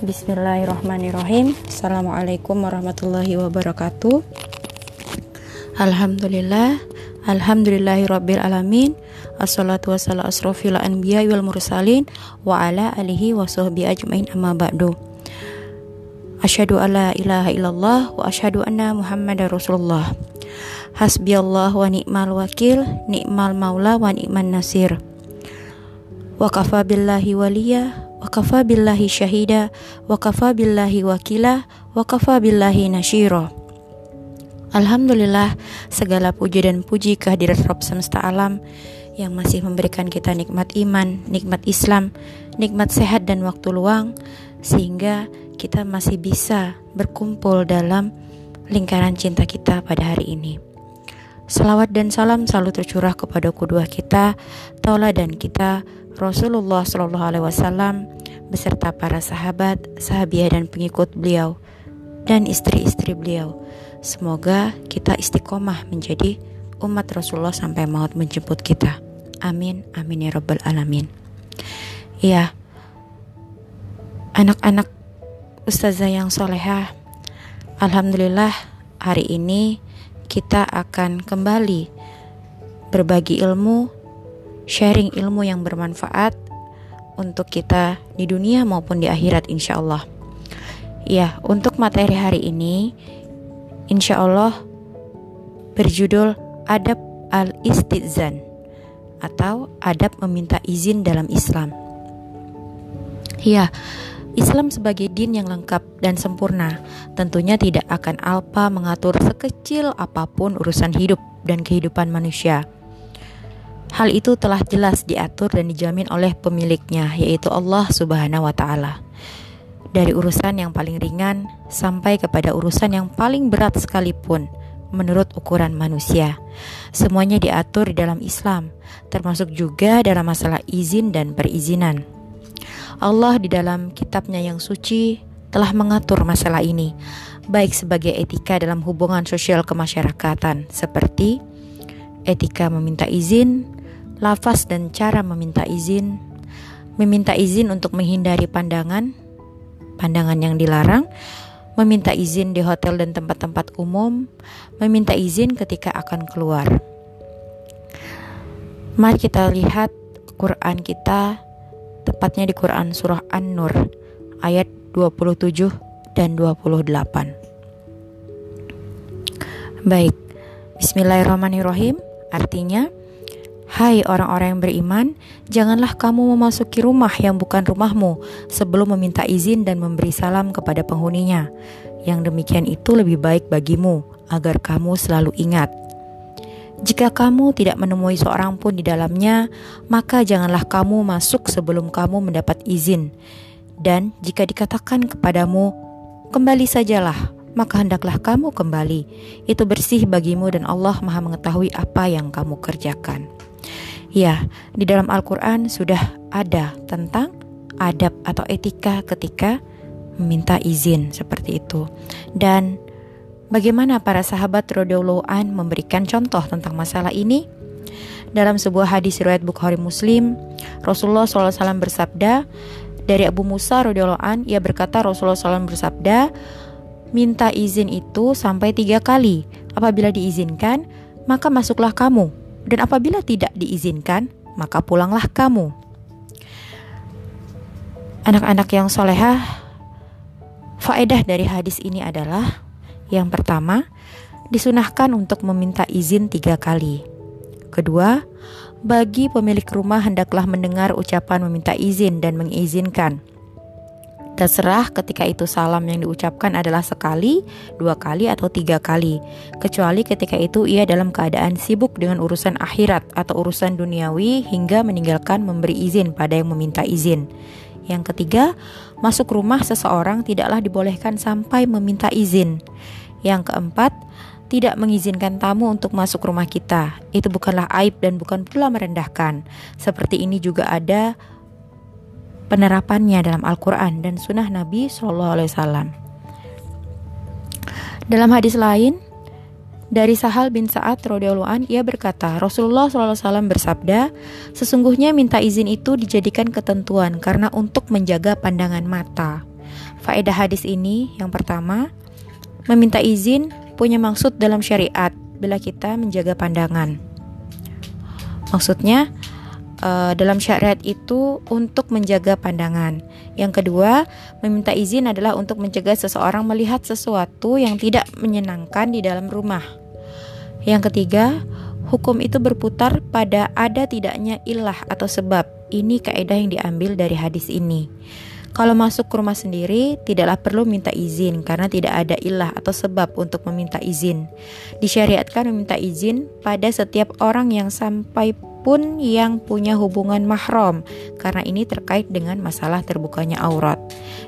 Bismillahirrahmanirrahim. Assalamualaikum warahmatullahi wabarakatuh. Alhamdulillah Alhamdulillahi rabbil alamin. Assalatu wassalamu asrafil anbiya wal mursalin Wa ala alihi wa sahbihi ajmain amma ba'du. Asyhadu alla ilaha illallah Wa asyhadu anna muhammadar rasulullah. Hasbi Allah wa ni'mal wakil Ni'mal maula wa ni'man nasir. Wa kafa billahi waliyah wa kafa billahi syahida wa kafa billahi wakila wa kafa billahi Alhamdulillah segala puji dan puji kehadirat Rabb semesta alam yang masih memberikan kita nikmat iman, nikmat Islam, nikmat sehat dan waktu luang sehingga kita masih bisa berkumpul dalam lingkaran cinta kita pada hari ini. Salawat dan salam selalu tercurah kepada kedua kita, tauladan kita, Rasulullah Shallallahu Alaihi Wasallam beserta para sahabat, sahabiah dan pengikut beliau dan istri-istri beliau. Semoga kita istiqomah menjadi umat Rasulullah sampai maut menjemput kita. Amin, amin ya rabbal alamin. Iya, anak-anak ustazah yang solehah, Alhamdulillah hari ini kita akan kembali berbagi ilmu sharing ilmu yang bermanfaat untuk kita di dunia maupun di akhirat insya Allah. Ya, untuk materi hari ini insya Allah berjudul Adab al-Istizan atau adab meminta izin dalam Islam. Ya, Islam sebagai din yang lengkap dan sempurna tentunya tidak akan alpa mengatur sekecil apa pun urusan hidup dan kehidupan manusia. Hal itu telah jelas diatur dan dijamin oleh pemiliknya, yaitu Allah Subhanahu wa Ta'ala. Dari urusan yang paling ringan sampai kepada urusan yang paling berat sekalipun, menurut ukuran manusia, semuanya diatur di dalam Islam, termasuk juga dalam masalah izin dan perizinan. Allah di dalam kitabnya yang suci telah mengatur masalah ini, baik sebagai etika dalam hubungan sosial kemasyarakatan, seperti etika meminta izin, lafaz dan cara meminta izin, meminta izin untuk menghindari pandangan, pandangan yang dilarang, meminta izin di hotel dan tempat-tempat umum, meminta izin ketika akan keluar. Mari kita lihat Quran kita, tepatnya di Quran Surah An-Nur, ayat 27 dan 28. Baik, Bismillahirrahmanirrahim. Artinya, Hai orang-orang yang beriman, janganlah kamu memasuki rumah yang bukan rumahmu sebelum meminta izin dan memberi salam kepada penghuninya. Yang demikian itu lebih baik bagimu, agar kamu selalu ingat. Jika kamu tidak menemui seorang pun di dalamnya, maka janganlah kamu masuk sebelum kamu mendapat izin. Dan jika dikatakan kepadamu, "Kembali sajalah," maka hendaklah kamu kembali. Itu bersih bagimu, dan Allah Maha Mengetahui apa yang kamu kerjakan. Ya, di dalam Al-Quran sudah ada tentang adab atau etika ketika meminta izin seperti itu. Dan bagaimana para sahabat radhiyallahu an memberikan contoh tentang masalah ini? Dalam sebuah hadis riwayat Bukhari Muslim, Rasulullah SAW bersabda dari Abu Musa radhiyallahu ia berkata Rasulullah SAW bersabda, minta izin itu sampai tiga kali. Apabila diizinkan, maka masuklah kamu dan apabila tidak diizinkan, maka pulanglah kamu. Anak-anak yang solehah, faedah dari hadis ini adalah yang pertama, disunahkan untuk meminta izin tiga kali. Kedua, bagi pemilik rumah hendaklah mendengar ucapan meminta izin dan mengizinkan. Terserah ketika itu salam yang diucapkan adalah sekali, dua kali, atau tiga kali, kecuali ketika itu ia dalam keadaan sibuk dengan urusan akhirat atau urusan duniawi hingga meninggalkan memberi izin pada yang meminta izin. Yang ketiga, masuk rumah seseorang tidaklah dibolehkan sampai meminta izin. Yang keempat, tidak mengizinkan tamu untuk masuk rumah kita. Itu bukanlah aib dan bukan pula merendahkan. Seperti ini juga ada penerapannya dalam Al-Quran dan Sunnah Nabi Shallallahu Alaihi Wasallam. Dalam hadis lain, dari Sahal bin Sa'ad radhiyallahu an ia berkata, Rasulullah SAW bersabda, sesungguhnya minta izin itu dijadikan ketentuan karena untuk menjaga pandangan mata. Faedah hadis ini yang pertama, meminta izin punya maksud dalam syariat bila kita menjaga pandangan. Maksudnya, uh, dalam syariat itu untuk menjaga pandangan. Yang kedua, meminta izin adalah untuk mencegah seseorang melihat sesuatu yang tidak menyenangkan di dalam rumah. Yang ketiga, hukum itu berputar pada ada tidaknya ilah atau sebab. Ini kaidah yang diambil dari hadis ini. Kalau masuk ke rumah sendiri, tidaklah perlu minta izin karena tidak ada ilah atau sebab untuk meminta izin. Disyariatkan meminta izin pada setiap orang yang sampai pun yang punya hubungan mahram karena ini terkait dengan masalah terbukanya aurat.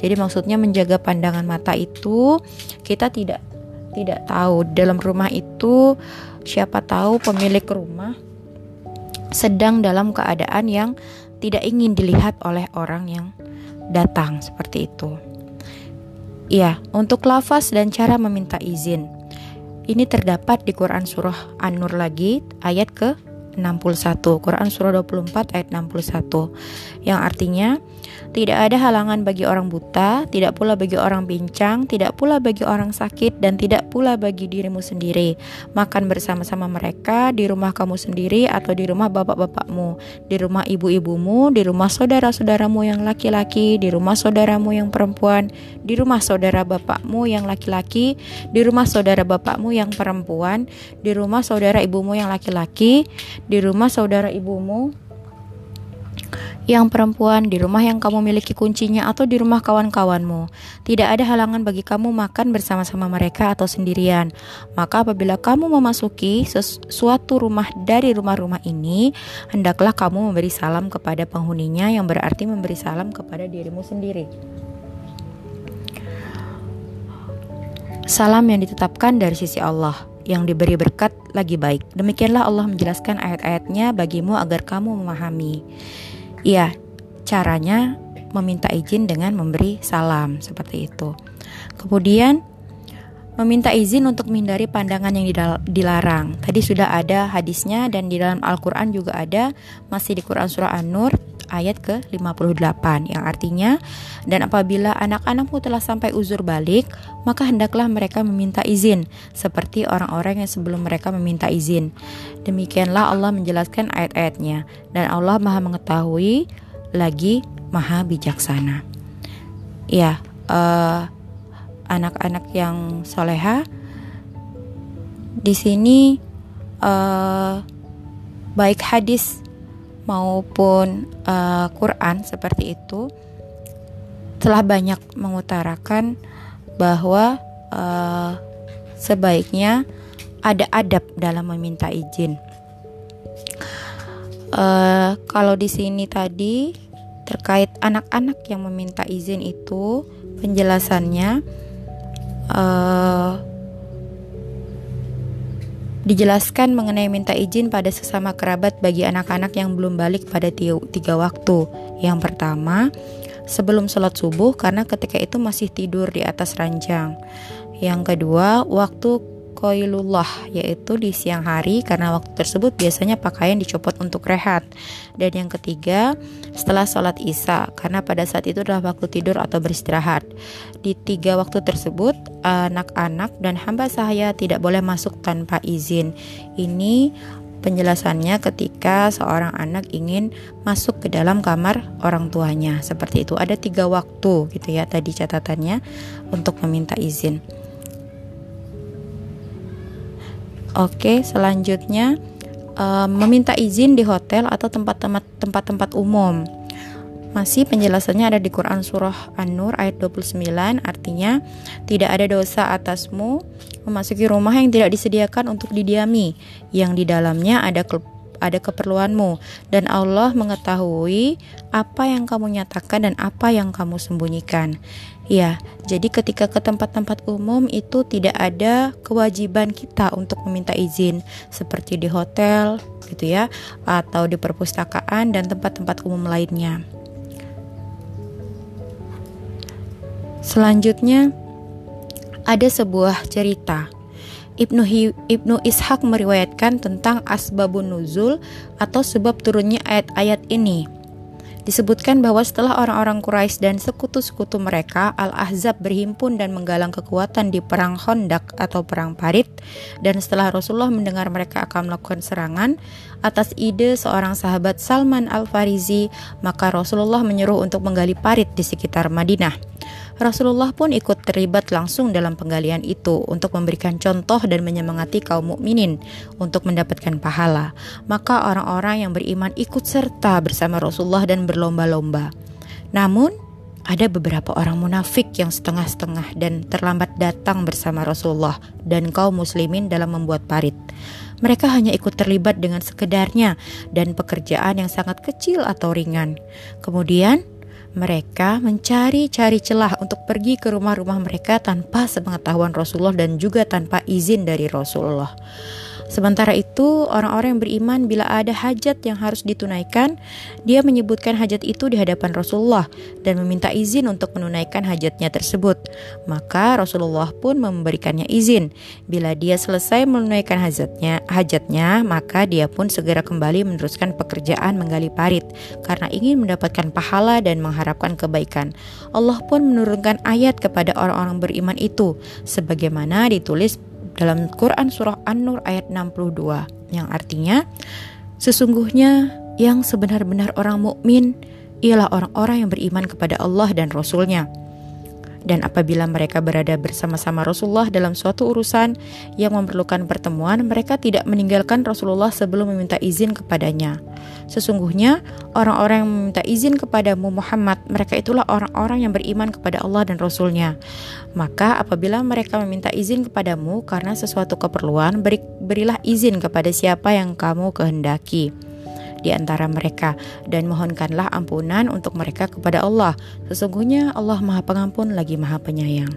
Jadi maksudnya menjaga pandangan mata itu kita tidak tidak tahu dalam rumah itu siapa tahu pemilik rumah sedang dalam keadaan yang tidak ingin dilihat oleh orang yang datang seperti itu. Ya, untuk lafaz dan cara meminta izin. Ini terdapat di Quran surah An-Nur lagi ayat ke 61. Quran surah 24 ayat 61. Yang artinya tidak ada halangan bagi orang buta, tidak pula bagi orang pincang, tidak pula bagi orang sakit, dan tidak pula bagi dirimu sendiri. Makan bersama-sama mereka di rumah kamu sendiri atau di rumah bapak-bapakmu, di rumah ibu-ibumu, di rumah saudara-saudaramu yang laki-laki, di rumah saudaramu yang perempuan, di rumah saudara bapakmu yang laki-laki, di rumah saudara bapakmu yang perempuan, di rumah saudara ibumu yang laki-laki, di rumah saudara ibumu yang perempuan di rumah yang kamu miliki kuncinya atau di rumah kawan-kawanmu. Tidak ada halangan bagi kamu makan bersama-sama mereka atau sendirian. Maka apabila kamu memasuki sesuatu rumah dari rumah-rumah ini, hendaklah kamu memberi salam kepada penghuninya yang berarti memberi salam kepada dirimu sendiri. Salam yang ditetapkan dari sisi Allah yang diberi berkat lagi baik. Demikianlah Allah menjelaskan ayat-ayatnya bagimu agar kamu memahami. Iya, caranya meminta izin dengan memberi salam seperti itu. Kemudian meminta izin untuk menghindari pandangan yang dilarang. Tadi sudah ada hadisnya dan di dalam Al-Qur'an juga ada masih di Quran surah An-Nur ayat ke-58 yang artinya dan apabila anak-anakmu telah sampai uzur balik maka hendaklah mereka meminta izin seperti orang-orang yang sebelum mereka meminta izin. Demikianlah Allah menjelaskan ayat-ayatnya dan Allah Maha mengetahui lagi Maha bijaksana. Ya uh, anak-anak yang soleha di sini uh, baik hadis maupun uh, Quran seperti itu telah banyak mengutarakan bahwa uh, sebaiknya ada adab dalam meminta izin. Uh, kalau di sini tadi terkait anak-anak yang meminta izin itu penjelasannya uh, Dijelaskan mengenai minta izin pada sesama kerabat bagi anak-anak yang belum balik pada tiga waktu. Yang pertama, sebelum sholat subuh karena ketika itu masih tidur di atas ranjang. Yang kedua, waktu koilullah yaitu di siang hari karena waktu tersebut biasanya pakaian dicopot untuk rehat. Dan yang ketiga, setelah sholat isya karena pada saat itu adalah waktu tidur atau beristirahat. Di tiga waktu tersebut, anak-anak dan hamba sahaya tidak boleh masuk tanpa izin. Ini penjelasannya ketika seorang anak ingin masuk ke dalam kamar orang tuanya seperti itu ada tiga waktu gitu ya tadi catatannya untuk meminta izin Oke, selanjutnya uh, meminta izin di hotel atau tempat-tempat tempat-tempat umum. Masih penjelasannya ada di Quran surah An-Nur ayat 29 artinya tidak ada dosa atasmu memasuki rumah yang tidak disediakan untuk didiami yang di dalamnya ada ada keperluanmu dan Allah mengetahui apa yang kamu nyatakan dan apa yang kamu sembunyikan. Ya, jadi ketika ke tempat-tempat umum itu tidak ada kewajiban kita untuk meminta izin seperti di hotel gitu ya atau di perpustakaan dan tempat-tempat umum lainnya. Selanjutnya ada sebuah cerita Ibnu, Hi, Ibnu Ishaq meriwayatkan tentang asbabun nuzul atau sebab turunnya ayat-ayat ini. Disebutkan bahwa setelah orang-orang Quraisy dan sekutu-sekutu mereka Al-Ahzab berhimpun dan menggalang kekuatan di perang Hondak atau perang Parit dan setelah Rasulullah mendengar mereka akan melakukan serangan atas ide seorang sahabat Salman Al-Farizi, maka Rasulullah menyuruh untuk menggali parit di sekitar Madinah. Rasulullah pun ikut terlibat langsung dalam penggalian itu untuk memberikan contoh dan menyemangati kaum mukminin untuk mendapatkan pahala. Maka orang-orang yang beriman ikut serta bersama Rasulullah dan berlomba-lomba. Namun, ada beberapa orang munafik yang setengah-setengah dan terlambat datang bersama Rasulullah dan kaum muslimin dalam membuat parit. Mereka hanya ikut terlibat dengan sekedarnya dan pekerjaan yang sangat kecil atau ringan. Kemudian, mereka mencari-cari celah untuk pergi ke rumah-rumah mereka tanpa sepengetahuan Rasulullah dan juga tanpa izin dari Rasulullah. Sementara itu, orang-orang yang beriman bila ada hajat yang harus ditunaikan, dia menyebutkan hajat itu di hadapan Rasulullah dan meminta izin untuk menunaikan hajatnya tersebut. Maka Rasulullah pun memberikannya izin. Bila dia selesai menunaikan hajatnya, hajatnya, maka dia pun segera kembali meneruskan pekerjaan menggali parit karena ingin mendapatkan pahala dan mengharapkan kebaikan. Allah pun menurunkan ayat kepada orang-orang beriman itu sebagaimana ditulis dalam Quran surah An-Nur ayat 62 yang artinya sesungguhnya yang sebenar-benar orang mukmin ialah orang-orang yang beriman kepada Allah dan Rasulnya dan apabila mereka berada bersama-sama Rasulullah dalam suatu urusan yang memerlukan pertemuan, mereka tidak meninggalkan Rasulullah sebelum meminta izin kepadanya. Sesungguhnya orang-orang yang meminta izin kepadamu Muhammad, mereka itulah orang-orang yang beriman kepada Allah dan Rasulnya. Maka apabila mereka meminta izin kepadamu karena sesuatu keperluan, beri, berilah izin kepada siapa yang kamu kehendaki di antara mereka dan mohonkanlah ampunan untuk mereka kepada Allah. Sesungguhnya Allah Maha Pengampun lagi Maha Penyayang.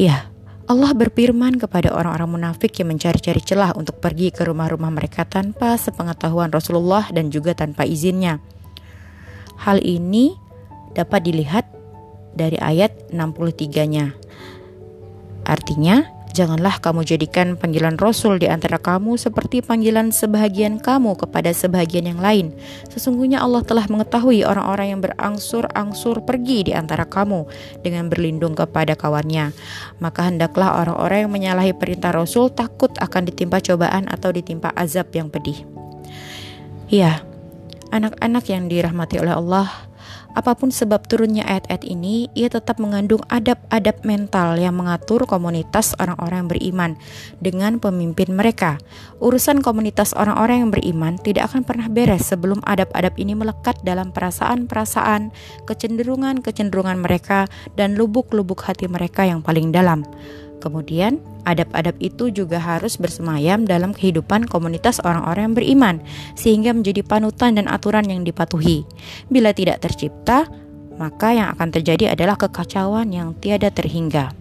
Ya, Allah berfirman kepada orang-orang munafik yang mencari-cari celah untuk pergi ke rumah-rumah mereka tanpa sepengetahuan Rasulullah dan juga tanpa izinnya. Hal ini dapat dilihat dari ayat 63-nya. Artinya, Janganlah kamu jadikan panggilan Rasul di antara kamu seperti panggilan sebahagian kamu kepada sebahagian yang lain. Sesungguhnya Allah telah mengetahui orang-orang yang berangsur-angsur pergi di antara kamu dengan berlindung kepada kawannya. Maka hendaklah orang-orang yang menyalahi perintah Rasul takut akan ditimpa cobaan atau ditimpa azab yang pedih. Ya, anak-anak yang dirahmati oleh Allah, Apa pun sebab turunnya ayat-ayat ini, ia tetap mengandung adab-adab mental yang mengatur komunitas orang-orang yang beriman dengan pemimpin mereka. Urusan komunitas orang-orang yang beriman tidak akan pernah beres sebelum adab-adab ini melekat dalam perasaan-perasaan, kecenderungan-kecenderungan mereka, dan lubuk-lubuk hati mereka yang paling dalam. Kemudian, adab-adab itu juga harus bersemayam dalam kehidupan komunitas orang-orang yang beriman, sehingga menjadi panutan dan aturan yang dipatuhi. Bila tidak tercipta, maka yang akan terjadi adalah kekacauan yang tiada terhingga.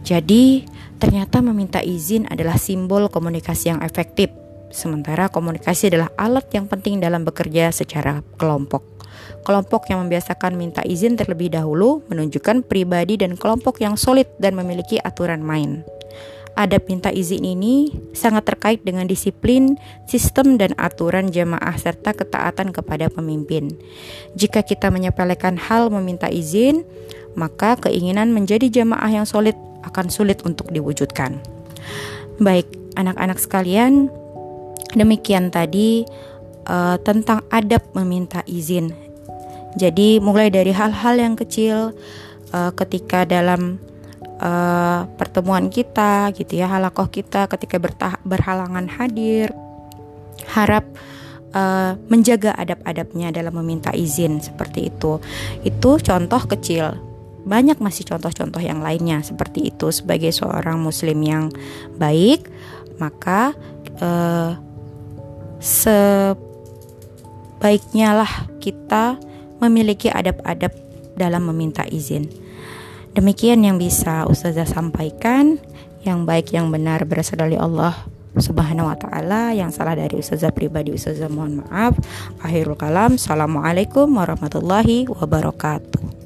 Jadi, ternyata meminta izin adalah simbol komunikasi yang efektif, sementara komunikasi adalah alat yang penting dalam bekerja secara kelompok. Kelompok yang membiasakan minta izin terlebih dahulu menunjukkan pribadi dan kelompok yang solid dan memiliki aturan main. Adab minta izin ini sangat terkait dengan disiplin, sistem, dan aturan jamaah serta ketaatan kepada pemimpin. Jika kita menyepelekan hal meminta izin, maka keinginan menjadi jamaah yang solid akan sulit untuk diwujudkan. Baik, anak-anak sekalian, demikian tadi uh, tentang adab meminta izin. Jadi mulai dari hal-hal yang kecil uh, ketika dalam uh, pertemuan kita gitu ya, halakoh kita ketika berhalangan hadir, harap uh, menjaga adab-adabnya dalam meminta izin seperti itu. Itu contoh kecil. Banyak masih contoh-contoh yang lainnya seperti itu sebagai seorang muslim yang baik, maka uh, sebaiknya lah kita memiliki adab-adab dalam meminta izin. Demikian yang bisa Ustazah sampaikan. Yang baik yang benar berasal dari Allah Subhanahu wa taala, yang salah dari Ustazah pribadi Ustazah mohon maaf. Akhirul kalam. Assalamualaikum warahmatullahi wabarakatuh.